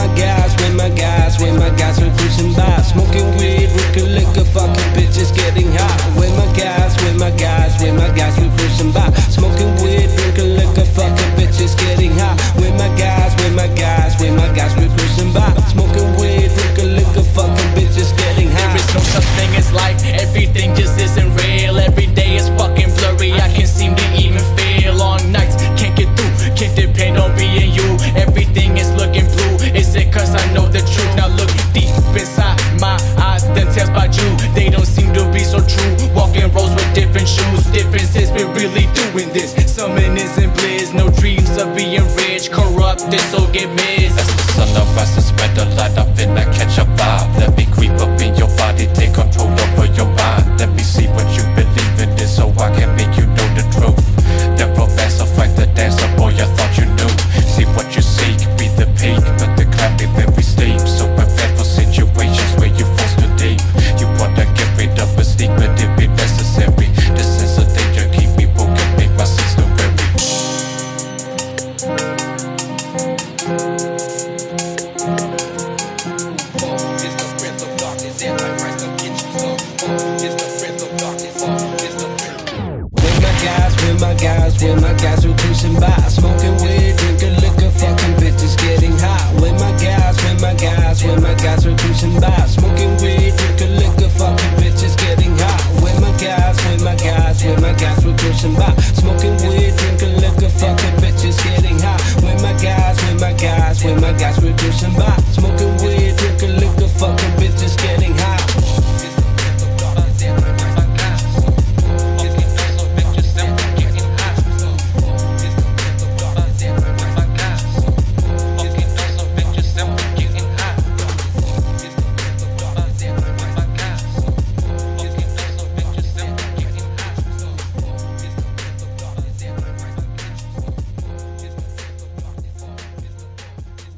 my guys, with my guys, with my guys, we're cruising by. Smoking weed, drinking liquor, fucking bitches, getting hot. With my guys, with my guys, with my guys, we're cruising by. Smoking weed, drinking liquor, fucking bitches, getting hot. With my guys, with my guys, with my guys, we're cruising by. Smoking weed, drinking liquor, fucking bitches, getting hot. There is no such thing as life, everything just doing this. Summon isn't bliss, no dreams of being rich. Corrupted, so get missed. As the sun of spread the light. I feel like catch a vibe. my gas